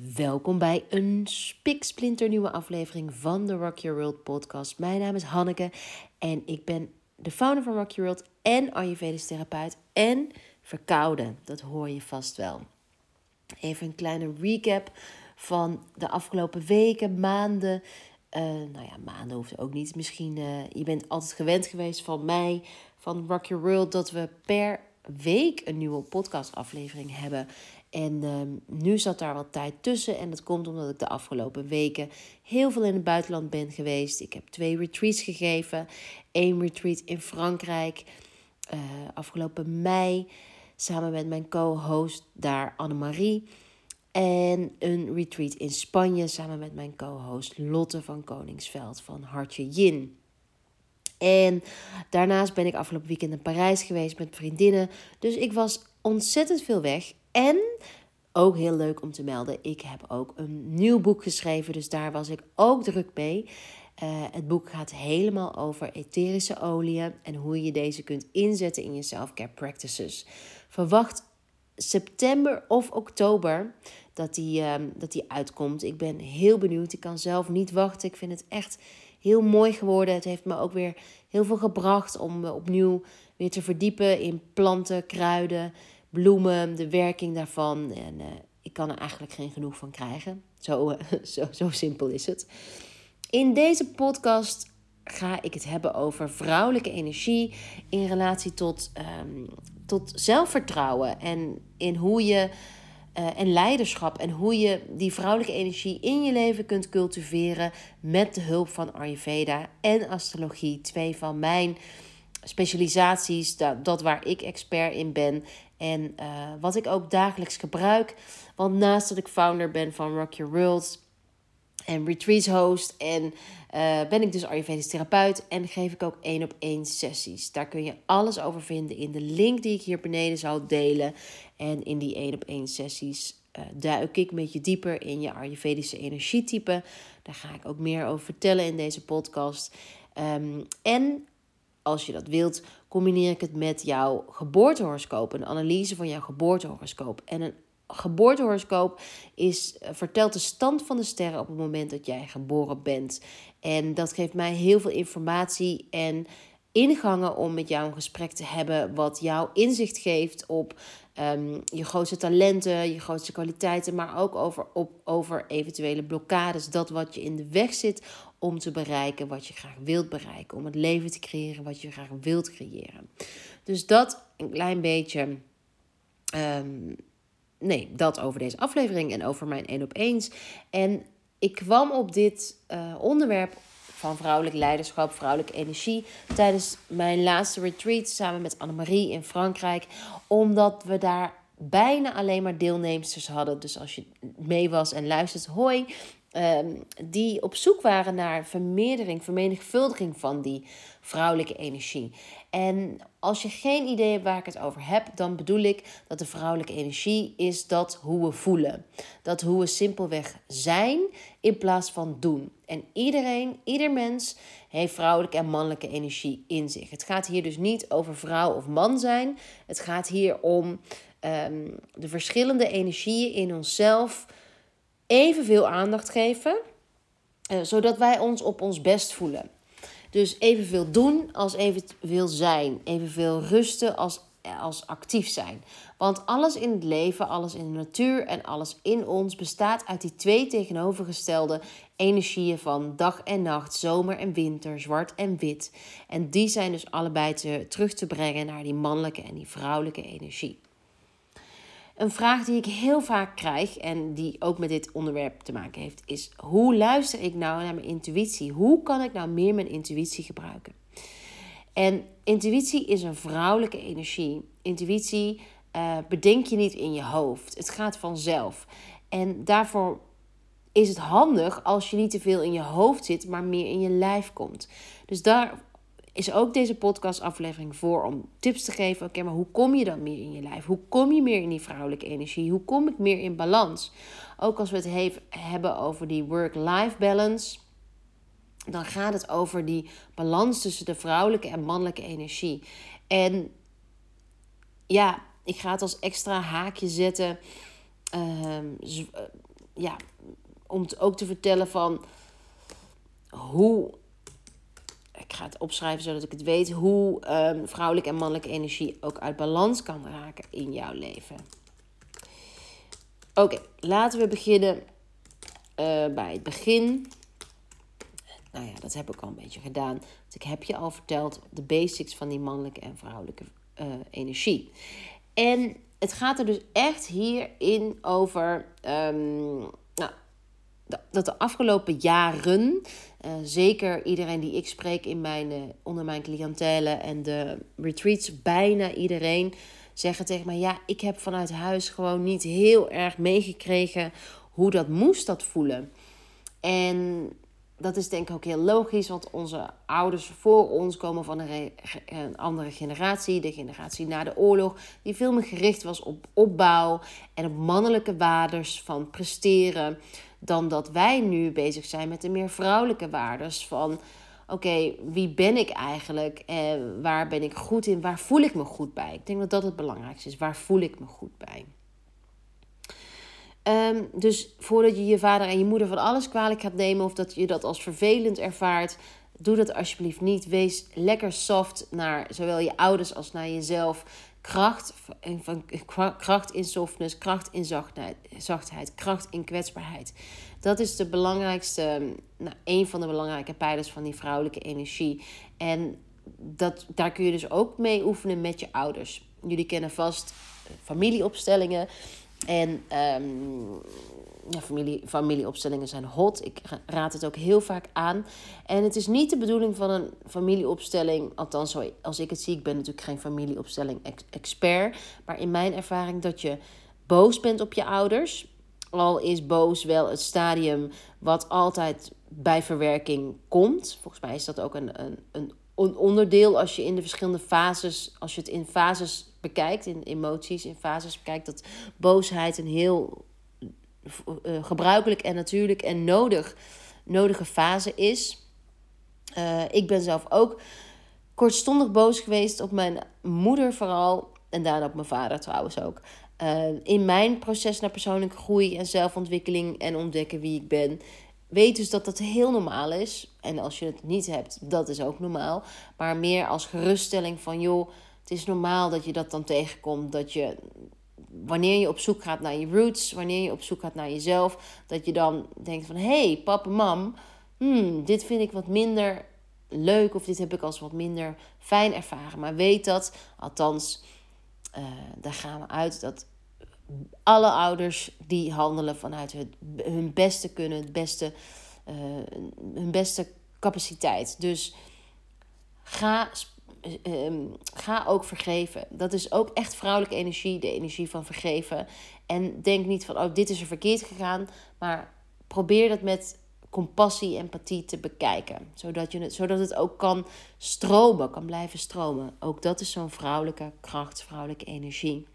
Welkom bij een spiksplinternieuwe aflevering van de Rock Your World podcast. Mijn naam is Hanneke en ik ben de founder van Rock Your World en Ayurvedisch therapeut en verkouden. Dat hoor je vast wel. Even een kleine recap van de afgelopen weken, maanden. Uh, nou ja, maanden hoeft ook niet. Misschien, uh, je bent altijd gewend geweest van mij, van Rock Your World, dat we per week een nieuwe podcastaflevering hebben. En uh, nu zat daar wat tijd tussen. En dat komt omdat ik de afgelopen weken heel veel in het buitenland ben geweest. Ik heb twee retreats gegeven. Eén retreat in Frankrijk uh, afgelopen mei. Samen met mijn co-host daar Annemarie. En een retreat in Spanje samen met mijn co-host Lotte van Koningsveld van Hartje Yin. En daarnaast ben ik afgelopen weekend in Parijs geweest met vriendinnen. Dus ik was ontzettend veel weg. En ook heel leuk om te melden, ik heb ook een nieuw boek geschreven. Dus daar was ik ook druk mee. Uh, het boek gaat helemaal over etherische oliën en hoe je deze kunt inzetten in je self-care practices. Verwacht september of oktober dat die, uh, dat die uitkomt. Ik ben heel benieuwd. Ik kan zelf niet wachten. Ik vind het echt heel mooi geworden. Het heeft me ook weer heel veel gebracht om me opnieuw weer te verdiepen in planten, kruiden, bloemen, de werking daarvan. En uh, ik kan er eigenlijk geen genoeg van krijgen. Zo, uh, zo, zo simpel is het. In deze podcast ga ik het hebben over vrouwelijke energie in relatie tot, um, tot zelfvertrouwen en in hoe je uh, en leiderschap en hoe je die vrouwelijke energie in je leven kunt cultiveren met de hulp van Ayurveda en astrologie, twee van mijn specialisaties, dat, dat waar ik expert in ben en uh, wat ik ook dagelijks gebruik. Want naast dat ik founder ben van Rock Your World en retreats host en uh, ben ik dus Ayurvedisch therapeut en geef ik ook één op één sessies. Daar kun je alles over vinden in de link die ik hier beneden zal delen. En in die één op één sessies uh, duik ik met je dieper in je Ayurvedische energietype. Daar ga ik ook meer over vertellen in deze podcast. Um, en als je dat wilt, combineer ik het met jouw geboortehoroscoop, een analyse van jouw geboortehoroscoop. En een geboortehoroscoop is, eh, vertelt de stand van de sterren op het moment dat jij geboren bent. En dat geeft mij heel veel informatie en ingangen om met jou een gesprek te hebben, wat jou inzicht geeft op um, je grootste talenten, je grootste kwaliteiten, maar ook over, op, over eventuele blokkades, dat wat je in de weg zit om te bereiken wat je graag wilt bereiken, om het leven te creëren wat je graag wilt creëren. Dus dat een klein beetje. Um, nee, dat over deze aflevering en over mijn één op eens. En ik kwam op dit uh, onderwerp van vrouwelijk leiderschap, vrouwelijke energie tijdens mijn laatste retreat samen met Annemarie in Frankrijk, omdat we daar bijna alleen maar deelnemers hadden. Dus als je mee was en luistert, hoi. Um, die op zoek waren naar vermeerdering, vermenigvuldiging van die vrouwelijke energie. En als je geen idee hebt waar ik het over heb, dan bedoel ik dat de vrouwelijke energie is dat hoe we voelen. Dat hoe we simpelweg zijn in plaats van doen. En iedereen, ieder mens heeft vrouwelijke en mannelijke energie in zich. Het gaat hier dus niet over vrouw of man zijn. Het gaat hier om um, de verschillende energieën in onszelf evenveel aandacht geven, uh, zodat wij ons op ons best voelen. Dus evenveel doen als evenveel zijn. Evenveel rusten als, als actief zijn. Want alles in het leven, alles in de natuur en alles in ons bestaat uit die twee tegenovergestelde energieën van dag en nacht, zomer en winter, zwart en wit. En die zijn dus allebei te, terug te brengen naar die mannelijke en die vrouwelijke energie. Een vraag die ik heel vaak krijg en die ook met dit onderwerp te maken heeft, is: hoe luister ik nou naar mijn intuïtie? Hoe kan ik nou meer mijn intuïtie gebruiken? En intuïtie is een vrouwelijke energie. Intuïtie uh, bedenk je niet in je hoofd. Het gaat vanzelf. En daarvoor is het handig als je niet te veel in je hoofd zit, maar meer in je lijf komt. Dus daar is ook deze podcastaflevering voor om tips te geven. Oké, maar hoe kom je dan meer in je lijf? Hoe kom je meer in die vrouwelijke energie? Hoe kom ik meer in balans? Ook als we het hebben over die work-life balance, dan gaat het over die balans tussen de vrouwelijke en mannelijke energie. En ja, ik ga het als extra haakje zetten. Uh, ja, om ook te vertellen van hoe. Ik ga het opschrijven zodat ik het weet. Hoe um, vrouwelijke en mannelijke energie ook uit balans kan raken in jouw leven. Oké, laten we beginnen uh, bij het begin. Nou ja, dat heb ik al een beetje gedaan. Want ik heb je al verteld de basics van die mannelijke en vrouwelijke uh, energie. En het gaat er dus echt hierin over. Um, nou, dat de afgelopen jaren, uh, zeker iedereen die ik spreek in mijn, uh, onder mijn cliëntele en de retreats, bijna iedereen zeggen tegen mij: Ja, ik heb vanuit huis gewoon niet heel erg meegekregen hoe dat moest dat voelen. En dat is denk ik ook heel logisch, want onze ouders voor ons komen van een, andere generatie, de generatie na de oorlog, die veel meer gericht was op opbouw en op mannelijke waardes van presteren, dan dat wij nu bezig zijn met de meer vrouwelijke waardes van oké, wie ben ik eigenlijk? En waar ben ik goed in? Waar voel ik me goed bij? Ik denk dat dat het belangrijkste is. Waar voel ik me goed bij? Ehm, dus voordat je je vader en je moeder van alles kwalijk gaat nemen of dat je dat als vervelend ervaart, doe dat alsjeblieft niet. Wees lekker soft naar zowel je ouders als naar jezelf. Kracht, van, kracht in softness, kracht in zachtheid, zachtheid, kracht in kwetsbaarheid. Dat is de belangrijkste, nou, een van de belangrijke pijlers van die vrouwelijke energie. En dat, daar kun je dus ook mee oefenen met je ouders. Jullie kennen vast familieopstellingen. En um, ja, familie, familieopstellingen zijn hot. Ik raad het ook heel vaak aan. En het is niet de bedoeling van een familieopstelling, althans als ik het zie, ik ben natuurlijk geen familieopstelling expert, maar in mijn ervaring dat je boos bent op je ouders. Al is boos wel het stadium wat altijd bij verwerking komt. Volgens mij is dat ook een, een, een onderdeel als je in de verschillende fases, als je het in fases bekijkt, in emoties, in fases bekijkt, dat boosheid een heel uh, gebruikelijk en natuurlijk en nodig, nodige fase is. Uh, ik ben zelf ook kortstondig boos geweest op mijn moeder vooral. En daarna op mijn vader trouwens ook. Uh, in mijn proces naar persoonlijke groei en zelfontwikkeling en ontdekken wie ik ben. Weet dus dat dat heel normaal is. En als je het niet hebt, dat is ook normaal. Maar meer als geruststelling van joh, het is normaal dat je dat dan tegenkomt. Dat je wanneer je op zoek gaat naar je roots, wanneer je op zoek gaat naar jezelf, dat je dan denkt van hé, hey, papa, mam, hmm, dit vind ik wat minder leuk of dit heb ik als wat minder fijn ervaren. Maar weet dat, althans, uh, daar gaan we uit dat alle ouders die handelen vanuit hun beste kunnen, het beste, uh, hun beste capaciteit. Dus ga Ehm, ga ook vergeven. Dat is ook echt vrouwelijke energie, de energie van vergeven. En denk niet van, oh, dit is er verkeerd gegaan. Maar probeer dat met compassie, empathie te bekijken. Zodat, je het, zodat het ook kan stromen, kan blijven stromen. Ook dat is zo'n vrouwelijke kracht, vrouwelijke energie.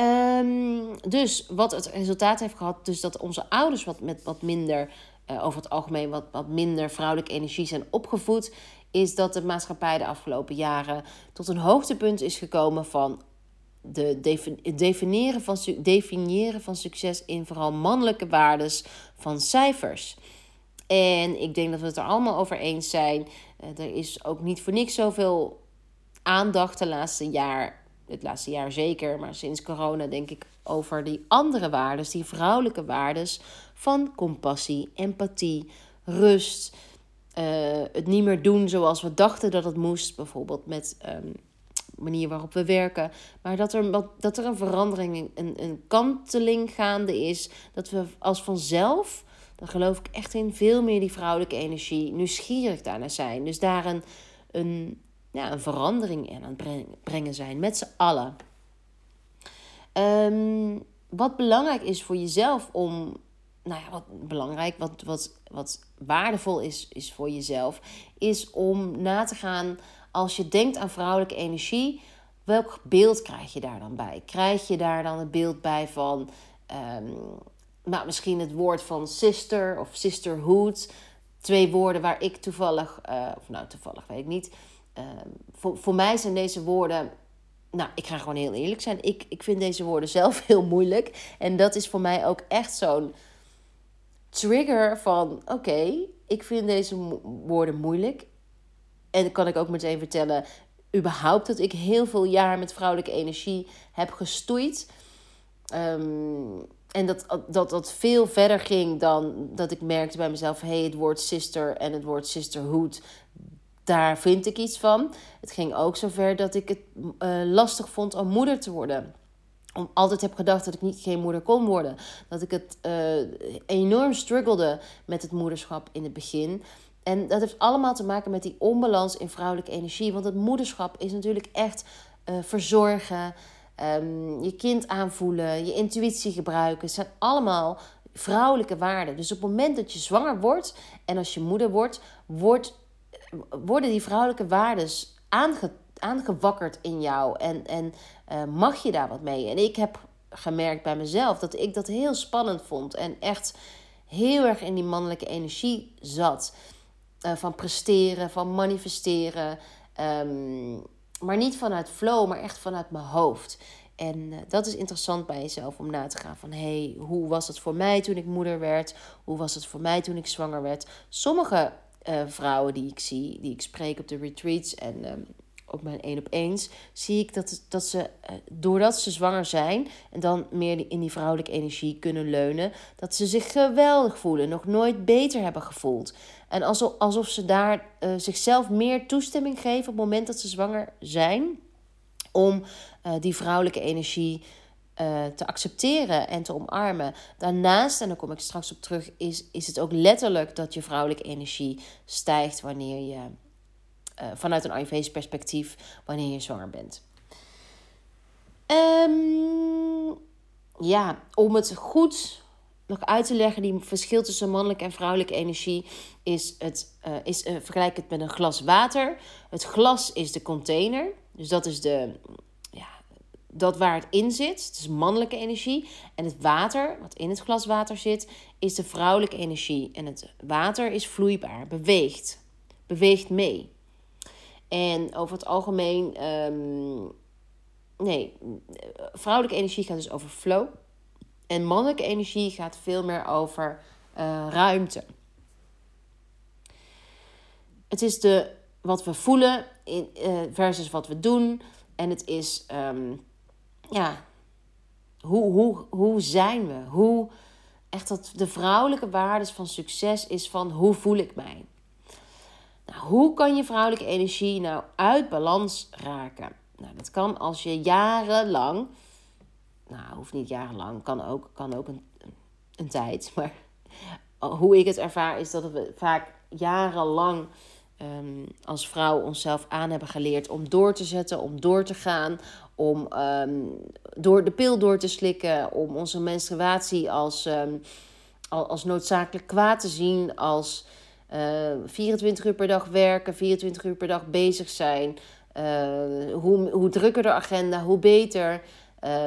Ehm, dus wat het resultaat heeft gehad, dus dat onze ouders wat met wat minder, uh, over het algemeen wat, wat minder vrouwelijke energie zijn opgevoed, is dat de maatschappij de afgelopen jaren tot een hoogtepunt is gekomen van de definiëren van, definiëren van succes in vooral mannelijke waardes van cijfers. En ik denk dat we het er allemaal over eens zijn. Eh, er is ook niet voor niks zoveel aandacht de laatste jaar, het laatste jaar zeker, maar sinds corona denk ik over die andere waardes, die vrouwelijke waardes van compassie, empathie, rust, uh, het niet meer doen zoals we dachten dat het moest. Bijvoorbeeld met um, manier waarop we werken. Maar dat er, dat er een verandering, een, een kanteling gaande is. Dat we als vanzelf, daar geloof ik echt in, veel meer die vrouwelijke energie nieuwsgierig daarna zijn. Dus daar een, een, ja, een verandering in aan het brengen zijn met z'n allen. Um, wat belangrijk is voor jezelf om nou ja, wat belangrijk, wat, wat, wat waardevol is, is voor jezelf, is om na te gaan als je denkt aan vrouwelijke energie, welk beeld krijg je daar dan bij? Krijg je daar dan het beeld bij van, um, nou, misschien het woord van sister of sisterhood? Twee woorden waar ik toevallig, uh, of nou toevallig weet ik niet. Uh, voor, voor mij zijn deze woorden nou, ik ga gewoon heel eerlijk zijn. Ik, ik vind deze woorden zelf heel moeilijk. En dat is voor mij ook echt zo'n trigger van: oké, ik vind deze woorden moeilijk. En dan kan ik ook meteen vertellen, überhaupt, dat ik heel veel jaar met vrouwelijke energie heb gestoeid. Ehm, en dat, dat dat veel verder ging dan dat ik merkte bij mezelf: hé, hey, het woord sister en het woord sisterhood, daar vind ik iets van. Het ging ook zover dat ik het uh, lastig vond om moeder te worden. Om altijd heb gedacht dat ik niet geen moeder kon worden. Dat ik het uh, enorm struggelde met het moederschap in het begin. En dat heeft allemaal te maken met die onbalans in vrouwelijke energie. Want het moederschap is natuurlijk echt uh, verzorgen, um, je kind aanvoelen, je intuïtie gebruiken. Het zijn allemaal vrouwelijke waarden. Dus op het moment dat je zwanger wordt en als je moeder wordt, wordt worden die vrouwelijke waarden aange, aangewakkerd in jou en, en uh, mag je daar wat mee? En ik heb gemerkt bij mezelf dat ik dat heel spannend vond en echt heel erg in die mannelijke energie zat. Uh, van presteren, van manifesteren. Um, maar niet vanuit flow, maar echt vanuit mijn hoofd. En uh, dat is interessant bij jezelf om na te gaan van hey, hoe was het voor mij toen ik moeder werd? Hoe was het voor mij toen ik zwanger werd? Sommige uh, vrouwen die ik zie, die ik spreek op de retreats en um, op mijn één op eens, zie ik dat, dat ze, uh, doordat ze zwanger zijn en dan meer in die vrouwelijke energie kunnen leunen, dat ze zich geweldig voelen, nog nooit beter hebben gevoeld. En alsof, ze daar uh, zichzelf meer toestemming geven op het moment dat ze zwanger zijn, om die vrouwelijke energie uh, te accepteren en te omarmen. Daarnaast, en daar kom ik straks op terug, is, is het ook letterlijk dat je vrouwelijke energie stijgt wanneer je uh, vanuit een Ayurvedisch perspectief, wanneer je zwanger bent. Um, ja, om het goed nog uit te leggen, die verschil tussen mannelijke en vrouwelijke energie is het, uh, is, vergelijk het met een glas water. Het glas is de container, dus dat is de, dat waar het in zit, het is mannelijke energie. En het water, wat in het glas water zit, is de vrouwelijke energie. En het water is vloeibaar, beweegt, beweegt mee. En over het algemeen, ehm, nee, vrouwelijke energie gaat dus over flow. En mannelijke energie gaat veel meer over uh, ruimte. Het is de, wat we voelen in, uh, versus wat we doen. En het is um, ja, hoe, hoe, hoe zijn we? Hoe, echt dat de vrouwelijke waardes van succes is van hoe voel ik mij? Nou, hoe kan je vrouwelijke energie nou uit balans raken? Nou, dat kan als je jarenlang, nou, hoeft niet jarenlang, kan ook, kan ook een, een tijd, maar hoe ik het ervaar is dat we vaak jarenlang um, als vrouw onszelf aan hebben geleerd om door te zetten, om door te gaan, om um, door de pil door te slikken, om onze menstruatie als, um, als noodzakelijk kwaad te zien, als uh, eh, 24 uur per dag werken, 24 uur per dag bezig zijn. Uh, hoe, hoe drukker de agenda, hoe beter.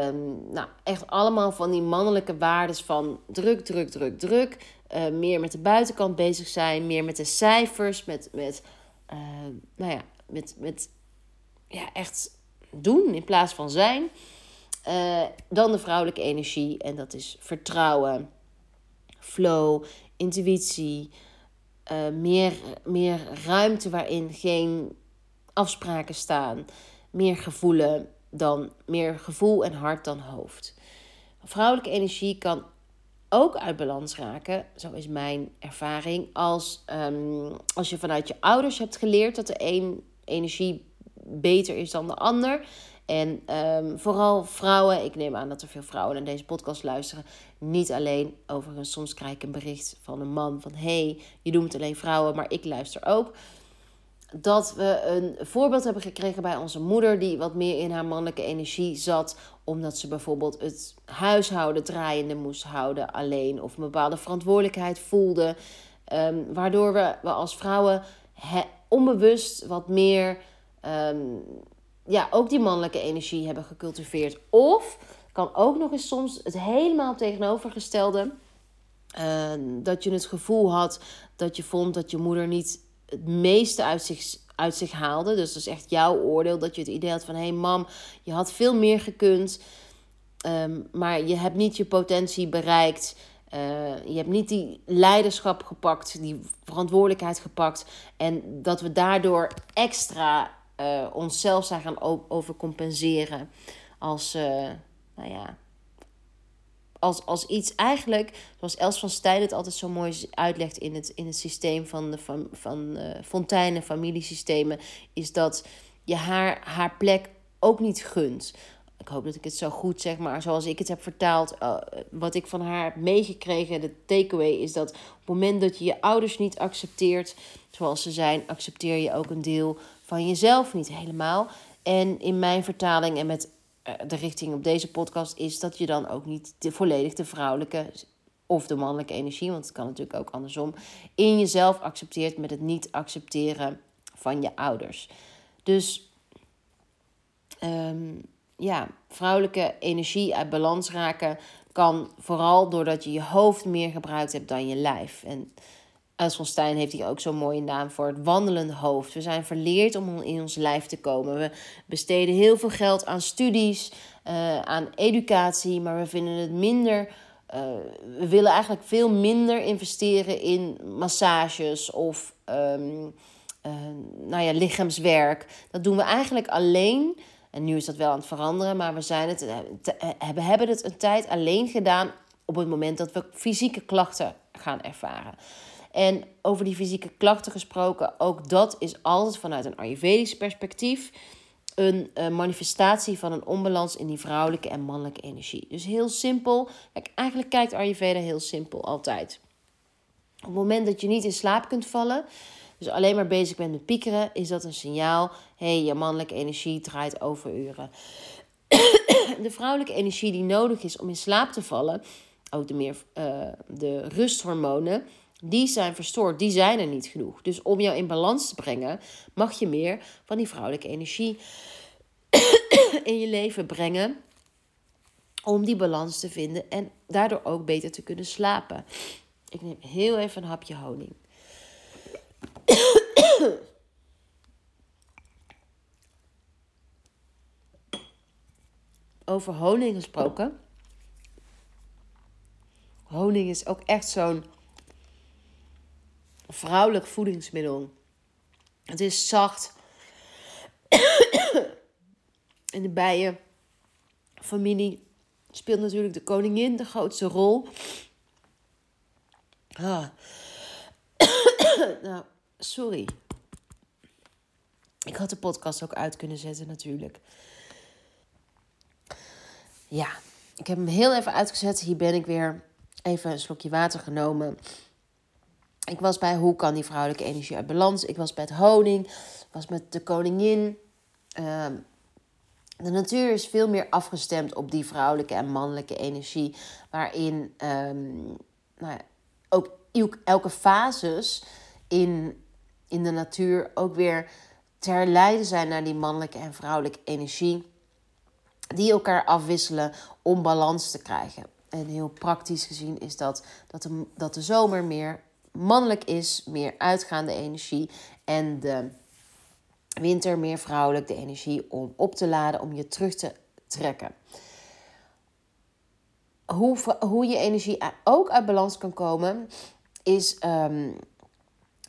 Um, nou, echt allemaal van die mannelijke waarden van druk, druk, druk, druk. Uh, meer met de buitenkant bezig zijn, meer met de cijfers, met, met, nou ja, met, met ja, echt doen in plaats van zijn. Uh, dan de vrouwelijke energie en dat is vertrouwen, flow, intuïtie, meer, meer ruimte waarin geen afspraken staan, meer gevoelen dan meer gevoel en hart dan hoofd. Vrouwelijke energie kan ook uit balans raken, zo is mijn ervaring, als, um, als je vanuit je ouders hebt geleerd dat de een energie beter is dan de ander. En um, vooral vrouwen, ik neem aan dat er veel vrouwen naar deze podcast luisteren. Niet alleen, overigens, soms krijg ik een bericht van een man van... hey, je doet alleen vrouwen, maar ik luister ook dat we een voorbeeld hebben gekregen bij onze moeder, die wat meer in haar mannelijke energie zat, omdat ze bijvoorbeeld het huishouden draaiende moest houden alleen, of een bepaalde verantwoordelijkheid voelde, ehm, waardoor we, we als vrouwen onbewust wat meer, ehm, ja, ook die mannelijke energie hebben gecultiveerd. Of kan ook nog eens soms het helemaal tegenovergestelde. Uh, dat je het gevoel had dat je vond dat je moeder niet het meeste uit, zich, uit zich haalde. Dus dat is echt jouw oordeel dat je het idee had van... hé hey mam, je had veel meer gekund... Ehm, maar je hebt niet je potentie bereikt. Uh, je hebt niet die leiderschap gepakt, die verantwoordelijkheid gepakt. En dat we daardoor extra uh, onszelf zijn gaan overcompenseren. Als, uh, nou ja, als, als iets eigenlijk, zoals Els van Stijn het altijd zo mooi uitlegt in het, in het systeem van, de, van, van fonteinen, familiesystemen, is dat je haar, haar plek ook niet gunt ik hoop dat ik het zo goed zeg, maar zoals ik het heb vertaald, uh, wat ik van haar heb meegekregen, de takeaway is dat op het moment dat je je ouders niet accepteert zoals ze zijn, accepteer je ook een deel van jezelf niet helemaal. En in mijn vertaling en met uh, de richting op deze podcast is dat je dan ook niet de, volledig de vrouwelijke of de mannelijke energie, want het kan natuurlijk ook andersom, in jezelf accepteert met het niet accepteren van je ouders. Dus um, ja, vrouwelijke energie uit balans raken kan vooral doordat je je hoofd meer gebruikt hebt dan je lijf. En Els van Stijn heeft hier ook zo'n mooie naam voor het wandelende hoofd. We zijn verleerd om in ons lijf te komen. We besteden heel veel geld aan studies, uh, aan educatie, maar we vinden het minder. Uh, we willen eigenlijk veel minder investeren in massages of um, uh, nou ja, lichaamswerk. Dat doen we eigenlijk alleen en nu is dat wel aan het veranderen, maar we, zijn het, eh, we hebben het een tijd alleen gedaan op het moment dat we fysieke klachten gaan ervaren. En over die fysieke klachten gesproken, ook dat is altijd vanuit een Ayurvedisch perspectief een uh, manifestatie van een onbalans in die vrouwelijke en mannelijke energie. Dus heel simpel. Kijk, eigenlijk kijkt Ayurveda heel simpel altijd. Op het moment dat je niet in slaap kunt vallen, dus alleen maar bezig bent met piekeren, is dat een signaal. Hé, hey, je mannelijke energie draait overuren. de vrouwelijke energie die nodig is om in slaap te vallen, ook de, meer, uh, de rusthormonen, die zijn verstoord, die zijn er niet genoeg. Dus om jou in balans te brengen, mag je meer van die vrouwelijke energie in je leven brengen. Om die balans te vinden en daardoor ook beter te kunnen slapen. Ik neem heel even een hapje honing. Over honing gesproken. Honing is ook echt zo'n vrouwelijk voedingsmiddel. Het is zacht. In de bijenfamilie speelt natuurlijk de koningin de grootste rol. Ah. nou, sorry. Ik had de podcast ook uit kunnen zetten natuurlijk. Ja, ik heb hem heel even uitgezet. Hier ben ik weer. Even een slokje water genomen. Ik was bij hoe kan die vrouwelijke energie uit balans. Ik was bij het honing. Ik was met de koningin. Ehm, de natuur is veel meer afgestemd op die vrouwelijke en mannelijke energie. Waarin um, nou ja, ook elke fases in, in de natuur ook weer te herleiden zijn naar die mannelijke en vrouwelijke energie. Die elkaar afwisselen om balans te krijgen. En heel praktisch gezien is dat dat de, dat de zomer meer mannelijk is, meer uitgaande energie. En de winter meer vrouwelijk, de energie om op te laden, om je terug te trekken. Hoe, hoe je energie ook uit balans kan komen, is um,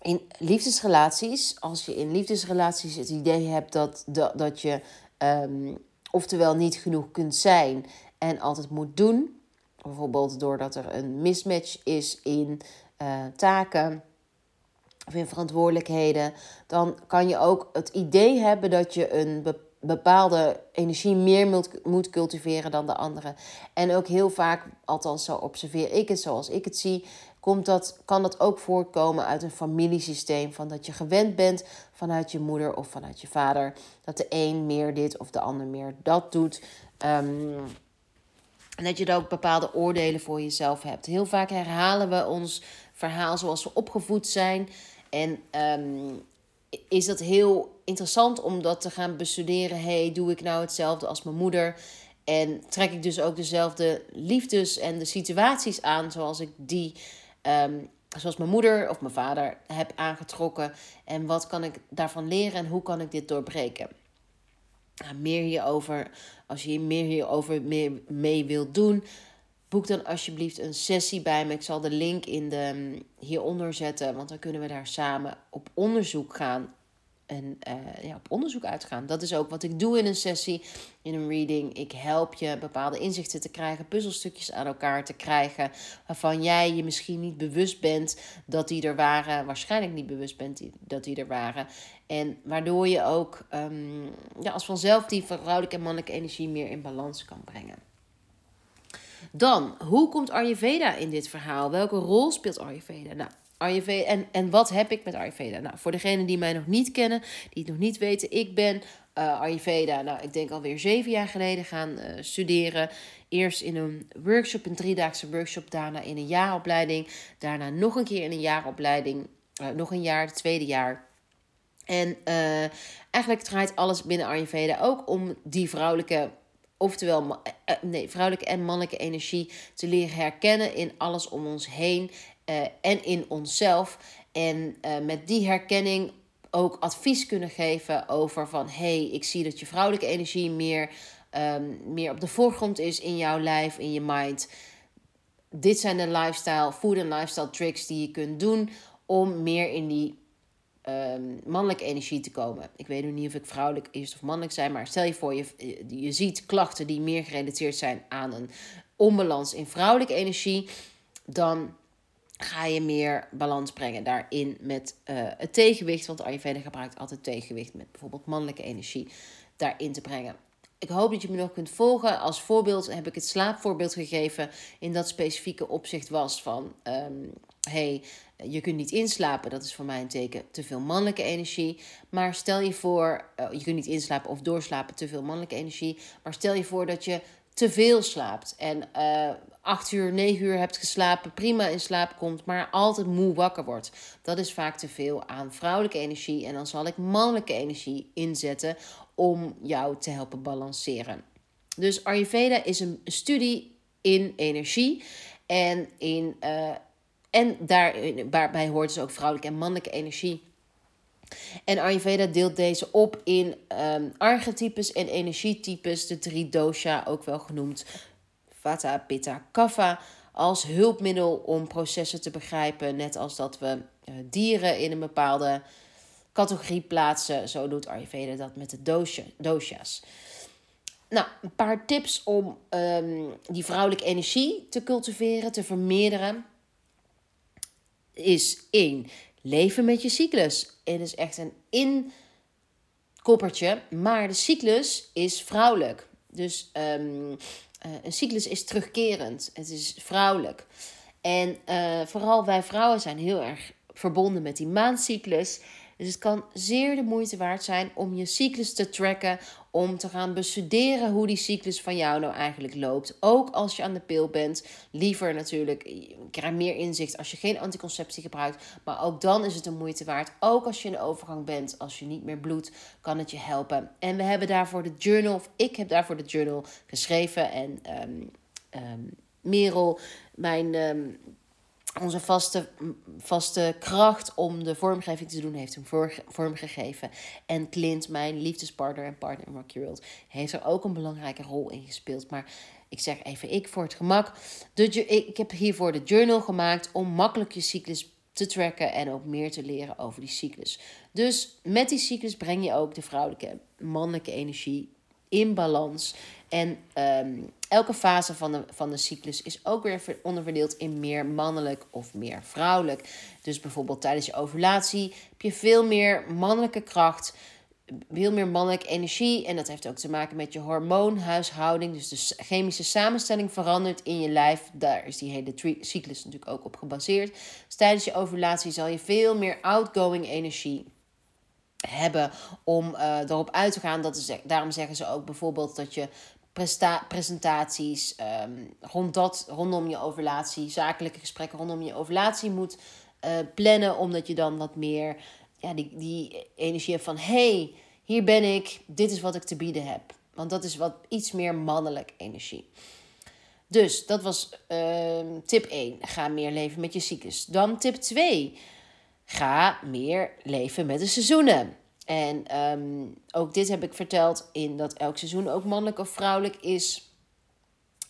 in liefdesrelaties, als je in liefdesrelaties het idee hebt dat, dat, dat je um, oftewel niet genoeg kunt zijn en altijd moet doen, bijvoorbeeld doordat er een mismatch is in uh, taken of in verantwoordelijkheden, dan kan je ook het idee hebben dat je een bepaalde energie meer moet, cultiveren dan de andere. En ook heel vaak, althans zo observeer ik het zoals ik het zie, komt dat, kan dat ook voortkomen uit een familiesysteem. Van dat je gewend bent vanuit je moeder of vanuit je vader. Dat de een meer dit of de ander meer dat doet. Um, en dat je er ook bepaalde oordelen voor jezelf hebt. Heel vaak herhalen we ons verhaal zoals we opgevoed zijn. En um, is dat heel interessant om dat te gaan bestuderen. hey, doe ik nou hetzelfde als mijn moeder? En trek ik dus ook dezelfde liefdes en de situaties aan zoals ik die um, zoals mijn moeder of mijn vader heb aangetrokken. En wat kan ik daarvan leren en hoe kan ik dit doorbreken? Nou, meer hierover, als je meer hierover mee, mee wilt doen, boek dan alsjeblieft een sessie bij me. Ik zal de link in de, hieronder zetten, want dan kunnen we daar samen op onderzoek gaan en uh, ja, op onderzoek uitgaan. Dat is ook wat ik doe in een sessie, in een reading. Ik help je bepaalde inzichten te krijgen, puzzelstukjes aan elkaar te krijgen, waarvan jij je misschien niet bewust bent dat die er waren, waarschijnlijk niet bewust bent dat die er waren. En waardoor je ook um, ja, als vanzelf die vrouwelijke en mannelijke energie meer in balans kan brengen. Dan, hoe komt Ayurveda in dit verhaal? Welke rol speelt Ayurveda? Nou, Ayurveda. En, en wat heb ik met Ayurveda? Nou, voor degenen die mij nog niet kennen, die het nog niet weten, ik ben uh, Ayurveda, nou, ik denk alweer zeven jaar geleden gaan uh, studeren. Eerst in een workshop, een driedaagse workshop, daarna in een jaaropleiding, daarna nog een keer in een jaaropleiding, uh, nog een jaar, het tweede jaar. En eigenlijk draait alles binnen Ayurveda ook om die vrouwelijke oftewel nee, vrouwelijke en mannelijke energie te leren herkennen in alles om ons heen uh, en in onszelf. En met die herkenning ook advies kunnen geven over van hey, ik zie dat je vrouwelijke energie meer, um, meer op de voorgrond is in jouw lijf, in je mind. Dit zijn de lifestyle, food en lifestyle tricks die je kunt doen om meer in die um, mannelijke energie te komen. Ik weet nu niet of ik vrouwelijk is of mannelijk zijn, maar stel je voor, je, je ziet klachten die meer gerelateerd zijn aan een onbalans in vrouwelijke energie, dan ga je meer balans brengen daarin met uh, het tegenwicht. Want Ayurveda gebruikt altijd tegenwicht met bijvoorbeeld mannelijke energie daarin te brengen. Ik hoop dat je me nog kunt volgen. Als voorbeeld heb ik het slaapvoorbeeld gegeven. In dat specifieke opzicht was van... Um, hey, je kunt niet inslapen. Dat is voor mij een teken te veel mannelijke energie. Maar stel je voor... Uh, je kunt niet inslapen of doorslapen, te veel mannelijke energie. Maar stel je voor dat je te veel slaapt. En uh, acht uur, negen uur hebt geslapen, prima in slaap komt, maar altijd moe wakker wordt. Dat is vaak te veel aan vrouwelijke energie. En dan zal ik mannelijke energie inzetten om jou te helpen balanceren. Dus Ayurveda is een studie in energie. En, in, uh, en daarbij hoort dus ook vrouwelijke en mannelijke energie. En Ayurveda deelt deze op in um, archetypes en energietypes, de drie dosha ook wel genoemd. Vata, Pitta, Kapha als hulpmiddel om processen te begrijpen. Net als dat we uh, dieren in een bepaalde categorie plaatsen. Zo doet Ayurveda dat met de dosha, dosha's. Nou, een paar tips om um, die vrouwelijke energie te cultiveren, te vermeerderen. Is één, leven met je cyclus. Het is echt een inkoppertje, maar de cyclus is vrouwelijk. Dus um, uh, een cyclus is terugkerend. Het is vrouwelijk. En uh, vooral wij vrouwen zijn heel erg verbonden met die maandcyclus. Dus het kan zeer de moeite waard zijn om je cyclus te tracken, om te gaan bestuderen hoe die cyclus van jou nou eigenlijk loopt. Ook als je aan de pil bent. Liever natuurlijk, je krijgt meer inzicht als je geen anticonceptie gebruikt. Maar ook dan is het de moeite waard. Ook als je in de overgang bent, als je niet meer bloedt, kan het je helpen. En we hebben daarvoor de journal, of ik heb daarvoor de journal geschreven. En um, um, Merel, mijn um, onze vaste, vaste kracht om de vormgeving te doen, heeft hem vormgegeven. En Clint, mijn liefdespartner en partner in Rocky World, heeft er ook een belangrijke rol in gespeeld. Maar ik zeg even ik voor het gemak. Ik heb hiervoor de journal gemaakt om makkelijk je cyclus te tracken en ook meer te leren over die cyclus. Dus met die cyclus breng je ook de vrouwelijke en mannelijke energie in balans. En um, elke fase van de, van de cyclus is ook weer onderverdeeld in meer mannelijk of meer vrouwelijk. Dus bijvoorbeeld tijdens je ovulatie heb je veel meer mannelijke kracht, veel meer mannelijke energie. En dat heeft ook te maken met je hormoonhuishouding. Dus de chemische samenstelling verandert in je lijf. Daar is die hele cyclus natuurlijk ook op gebaseerd. Dus tijdens je ovulatie zal je veel meer outgoing energie hebben om uh, erop uit te gaan. Dat is, daarom zeggen ze ook bijvoorbeeld dat je presentaties um, rond dat, rondom je ovulatie, zakelijke gesprekken rondom je ovulatie moet uh, plannen, omdat je dan wat meer ja, die, die energie hebt van hey, hier ben ik, dit is wat ik te bieden heb. Want dat is wat iets meer mannelijk energie. Dus dat was ehm, tip 1. Ga meer leven met je cyclus. Dan tip 2. Ga meer leven met de seizoenen. En ehm, ook dit heb ik verteld in dat elk seizoen ook mannelijk of vrouwelijk is.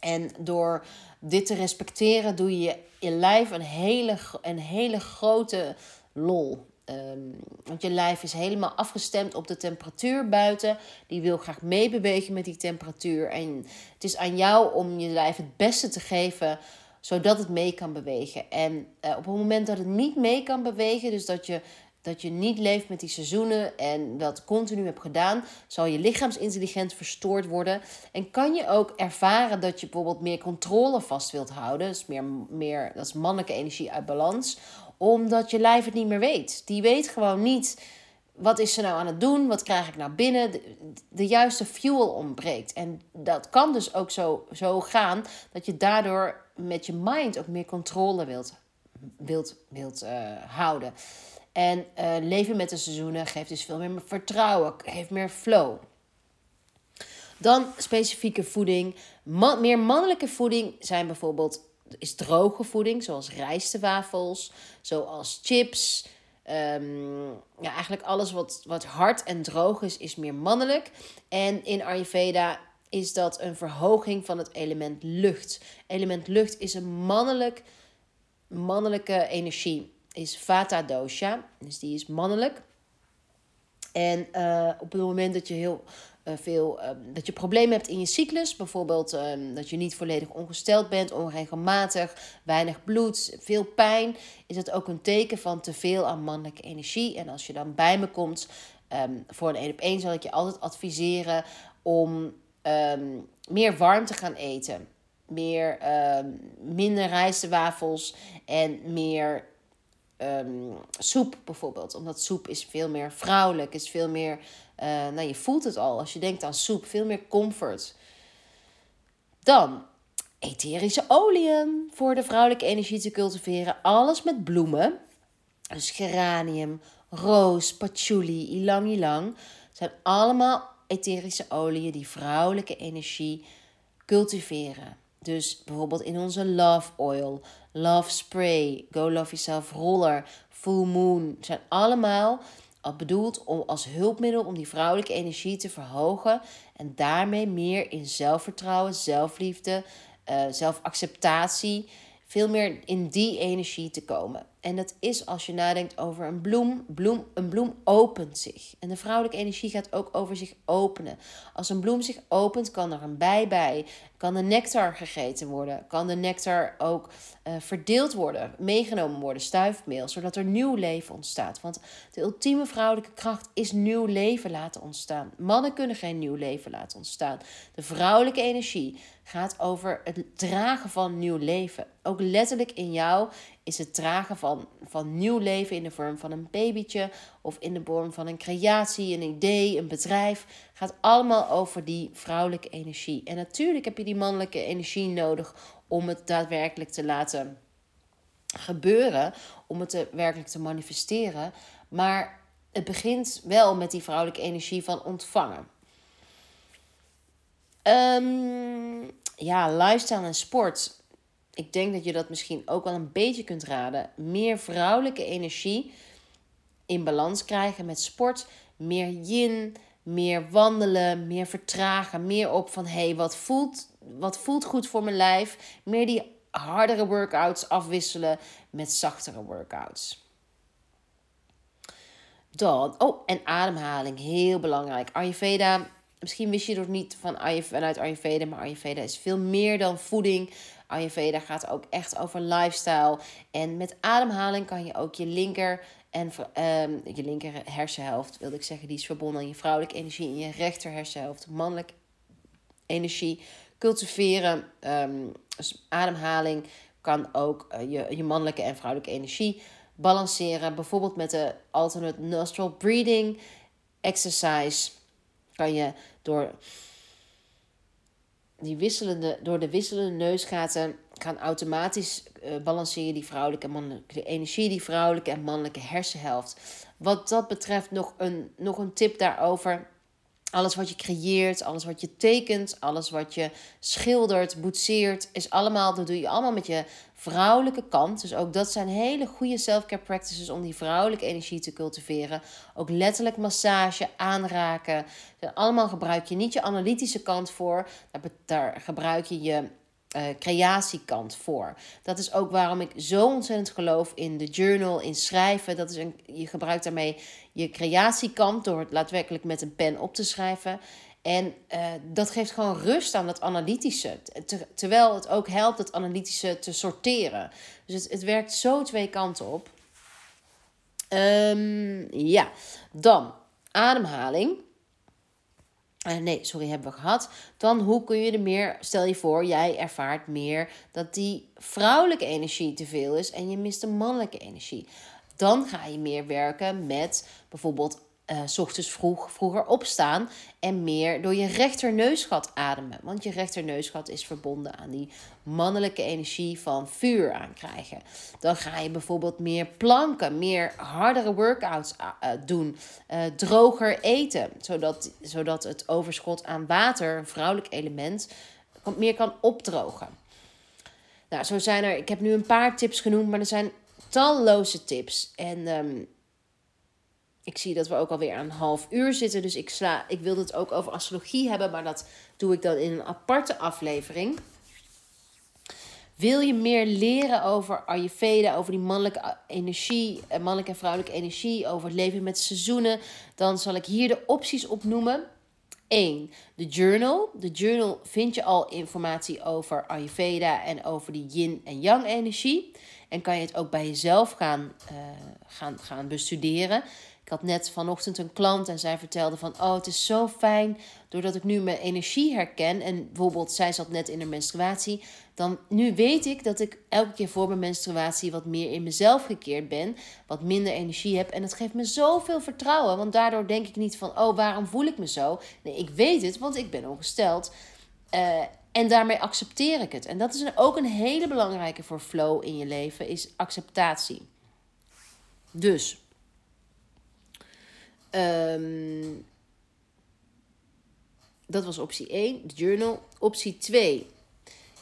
En door dit te respecteren doe je je lijf een hele, een hele grote lol. Ehm, want je lijf is helemaal afgestemd op de temperatuur buiten. Die wil graag meebewegen met die temperatuur. En het is aan jou om je lijf het beste te geven, zodat het mee kan bewegen. En uh, op het moment dat het niet mee kan bewegen, dus dat je, dat je niet leeft met die seizoenen en dat continu hebt gedaan, zal je lichaamsintelligent verstoord worden. En kan je ook ervaren dat je bijvoorbeeld meer controle vast wilt houden. Dus meer, meer, dat is mannelijke energie uit balans omdat je lijf het niet meer weet. Die weet gewoon niet wat is ze nou aan het doen? Wat krijg ik nou binnen? De, juiste fuel ontbreekt. En dat kan dus ook zo, zo gaan dat je daardoor met je mind ook meer controle wilt, wilt, wilt uh, houden. En uh, leven met de seizoenen geeft dus veel meer vertrouwen, geeft meer flow. Dan specifieke voeding. meer mannelijke voeding zijn bijvoorbeeld is droge voeding, zoals rijstewafels, zoals chips. Um, ja, eigenlijk alles wat, wat hard en droog is, is meer mannelijk. En in Ayurveda is dat een verhoging van het element lucht. Element lucht is een mannelijk, mannelijke energie. Is Vata dosha, dus die is mannelijk. En uh, op het moment dat je heel uh, veel, uh, dat je problemen hebt in je cyclus. Bijvoorbeeld uh, dat je niet volledig ongesteld bent, onregelmatig, weinig bloed, veel pijn. Is dat ook een teken van te veel aan mannelijke energie. En als je dan bij me komt um, voor een 1 op 1 zal ik je altijd adviseren om meer warm te gaan eten. Meer, minder rijstwafels en meer um, soep bijvoorbeeld. Omdat soep is veel meer vrouwelijk, is veel meer... Uh, nou, je voelt het al als je denkt aan soep. Veel meer comfort. Dan etherische oliën voor de vrouwelijke energie te cultiveren. Alles met bloemen. Dus geranium, roos, patchouli, ilang ilang. zijn allemaal etherische oliën die vrouwelijke energie cultiveren. Dus bijvoorbeeld in onze love oil, love spray, go love yourself roller, full moon. zijn allemaal bedoeld om als hulpmiddel om die vrouwelijke energie te verhogen. En daarmee meer in zelfvertrouwen, zelfliefde, uh, zelfacceptatie veel meer in die energie te komen. En dat is als je nadenkt over een bloem. bloem. Een bloem opent zich. En de vrouwelijke energie gaat ook over zich openen. Als een bloem zich opent, kan er een bij bij. Kan de nectar gegeten worden. Kan de nectar ook uh, verdeeld worden. Meegenomen worden, stuifmeel. Zodat er nieuw leven ontstaat. Want de ultieme vrouwelijke kracht is nieuw leven laten ontstaan. Mannen kunnen geen nieuw leven laten ontstaan. De vrouwelijke energie gaat over het dragen van nieuw leven. Ook letterlijk in jou is het dragen van, van nieuw leven in de vorm van een babytje of in de vorm van een creatie, een idee, een bedrijf. Gaat allemaal over die vrouwelijke energie. En natuurlijk heb je die mannelijke energie nodig om het daadwerkelijk te laten gebeuren, om het werkelijk te manifesteren. Maar het begint wel met die vrouwelijke energie van ontvangen. Um, ja, lifestyle en sport. Ik denk dat je dat misschien ook wel een beetje kunt raden. Meer vrouwelijke energie in balans krijgen met sport. Meer yin, meer wandelen, meer vertragen. Meer op van hé, hey, wat, voelt, wat voelt goed voor mijn lijf. Meer die hardere workouts afwisselen met zachtere workouts. Dan, oh, en ademhaling, heel belangrijk. Ayurveda misschien wist je het niet van vanuit Ayurveda, maar Ayurveda is veel meer dan voeding. Ayurveda gaat ook echt over lifestyle. En met ademhaling kan je ook je linker en um, je linker hersenhelft, wilde ik zeggen, die is verbonden aan je vrouwelijke energie. En je rechter hersenhelft, mannelijke energie, cultiveren. Um, dus ademhaling kan ook uh, je, je mannelijke en vrouwelijke energie balanceren. Bijvoorbeeld met de alternate nostril breathing exercise kan je door, die wisselende, door de wisselende neusgaten gaan automatisch uh, balanceren die vrouwelijke en mannelijke energie, die vrouwelijke en mannelijke hersenhelft. Wat dat betreft nog een, nog een tip daarover. Alles wat je creëert, alles wat je tekent, alles wat je schildert, boetseert, is allemaal, dat doe je allemaal met je vrouwelijke kant. Dus ook dat zijn hele goede self-care practices om die vrouwelijke energie te cultiveren. Ook letterlijk massage, aanraken. allemaal gebruik je niet je analytische kant voor. Daar, daar gebruik je je uh, creatiekant voor. Dat is ook waarom ik zo ontzettend geloof in de journal, in schrijven. Dat is een, je gebruikt daarmee je creatiekant door het daadwerkelijk met een pen op te schrijven. En uh, dat geeft gewoon rust aan dat analytische. terwijl het ook helpt het analytische te sorteren. Dus het, werkt zo twee kanten op. Um, ja, dan ademhaling. Uh, nee, sorry, hebben we gehad. Dan hoe kun je er meer, stel je voor, jij ervaart meer dat die vrouwelijke energie te veel is en je mist de mannelijke energie. Dan ga je meer werken met bijvoorbeeld uh, ochtends vroeg, vroeger opstaan en meer door je rechterneusgat ademen. Want je rechterneusgat is verbonden aan die mannelijke energie van vuur aankrijgen. Dan ga je bijvoorbeeld meer planken, meer hardere workouts uh, doen, uh, droger eten, zodat, zodat het overschot aan water, een vrouwelijk element, meer kan opdrogen. Nou, zo zijn er, ik heb nu een paar tips genoemd, maar er zijn talloze tips. En um, ik zie dat we ook alweer aan een half uur zitten. Dus ik, sla, ik wilde het ook over astrologie hebben. Maar dat doe ik dan in een aparte aflevering. Wil je meer leren over Ayurveda, over die mannelijke energie, eh, mannelijke en vrouwelijke energie, over het leven met seizoenen, dan zal ik hier de opties opnoemen. 1. De journal. De journal vind je al informatie over Ayurveda en over die yin en yang energie. En kan je het ook bij jezelf gaan, uh, gaan, gaan bestuderen. Ik had net vanochtend een klant en zij vertelde van... oh, het is zo fijn doordat ik nu mijn energie herken... en bijvoorbeeld zij zat net in de menstruatie... dan nu weet ik dat ik elke keer voor mijn menstruatie... wat meer in mezelf gekeerd ben, wat minder energie heb... en dat geeft me zoveel vertrouwen, want daardoor denk ik niet van... oh, waarom voel ik me zo? Nee, ik weet het, want ik ben ongesteld... Uh, en daarmee accepteer ik het. En dat is ook een hele belangrijke voor flow in je leven, is acceptatie. Dus Um, dat was optie 1, de journal. Optie 2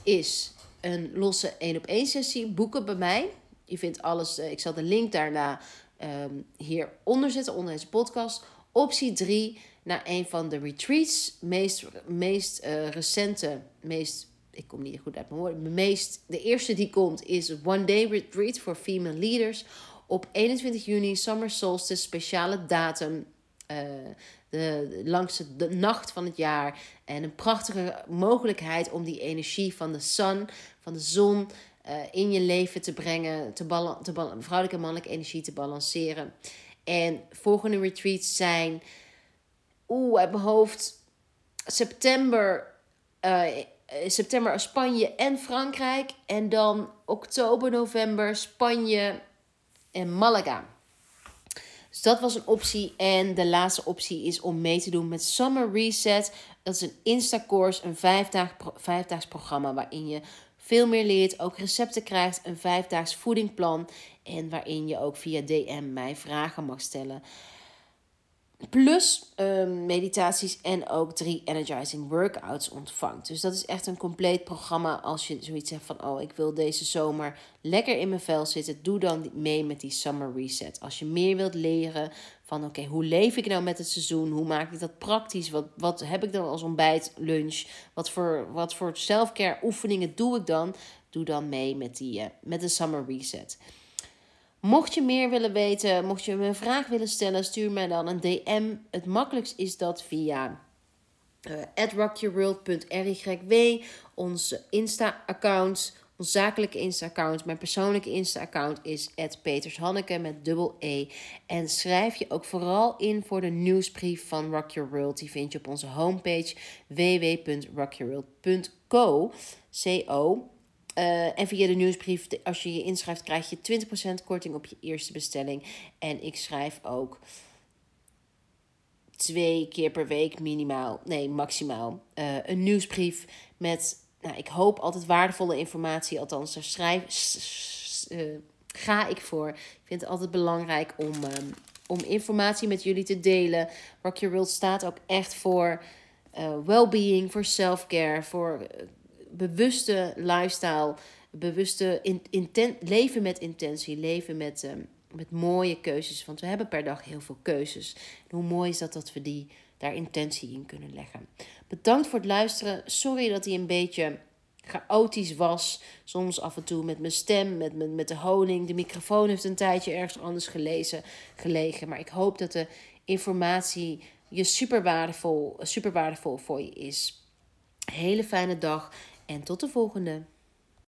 is een losse 1 op 1 sessie boeken bij mij. Je vindt alles, uh, ik zal de link daarna um, hieronder zetten, onder deze podcast. Optie 3, naar een van de retreats, meest, meest uh, recente, meest, ik kom niet goed uit mijn woorden, meest, de eerste die komt is One Day Retreat for Female Leaders op 21 juni, Summer Solstice, speciale datum. Uh, de, langste de nacht van het jaar. En een prachtige mogelijkheid om die energie van de sun, van de zon, uh, in je leven te brengen. Te, te vrouwelijke en mannelijke energie te balanceren. En volgende retreats zijn, oeh, uit mijn hoofd, september. Uh, september Spanje en Frankrijk. En dan oktober, november Spanje, en Malaga. Dus dat was een optie. En de laatste optie is om mee te doen met Summer Reset. Dat is een Insta-course, een vijfdaag, vijfdaags programma waarin je veel meer leert, ook recepten krijgt, een vijfdaags voedingplan en waarin je ook via DM mij vragen mag stellen. Plus um, meditaties en ook drie energizing workouts ontvangt. Dus dat is echt een compleet programma. Als je zoiets zegt van: Oh, ik wil deze zomer lekker in mijn vel zitten. Doe dan mee met die summer reset. Als je meer wilt leren van: Oké, hoe leef ik nou met het seizoen? Hoe maak ik dat praktisch? Wat, wat heb ik dan als ontbijt, lunch? Wat voor, wat voor selfcare oefeningen doe ik dan? Doe dan mee met, die, uh, met de summer reset. Mocht je meer willen weten, mocht je me een vraag willen stellen, stuur mij dan een DM. Het makkelijkst is dat via uh, ons Insta-account, ons zakelijke Insta-account. Mijn persoonlijke Insta-account is petershanneke met dubbel E. En schrijf je ook vooral in voor de nieuwsbrief van Rock Your World. Die vind je op onze homepage www.rockyourworld.co. Uh, en via de nieuwsbrief, als je je inschrijft, krijg je 20% korting op je eerste bestelling. En ik schrijf ook twee keer per week minimaal, nee, maximaal, uh, een nieuwsbrief met, nou, ik hoop altijd waardevolle informatie. Althans, daar schrijf, uh, ga ik voor. Ik vind het altijd belangrijk om, um, om informatie met jullie te delen. Rock Your World staat ook echt voor well-being, voor self-care, voor bewuste lifestyle, bewuste in, inten, leven met intentie, leven met, um, met mooie keuzes. Want we hebben per dag heel veel keuzes. Hoe mooi is dat dat we die, daar intentie in kunnen leggen. Bedankt voor het luisteren. Sorry dat hij een beetje chaotisch was. Soms af en toe met mijn stem, met, met, met de honing. De microfoon heeft een tijdje ergens anders gelezen, gelegen. Maar ik hoop dat de informatie je super waardevol, super waardevol voor je is. Hele fijne dag en tot de volgende.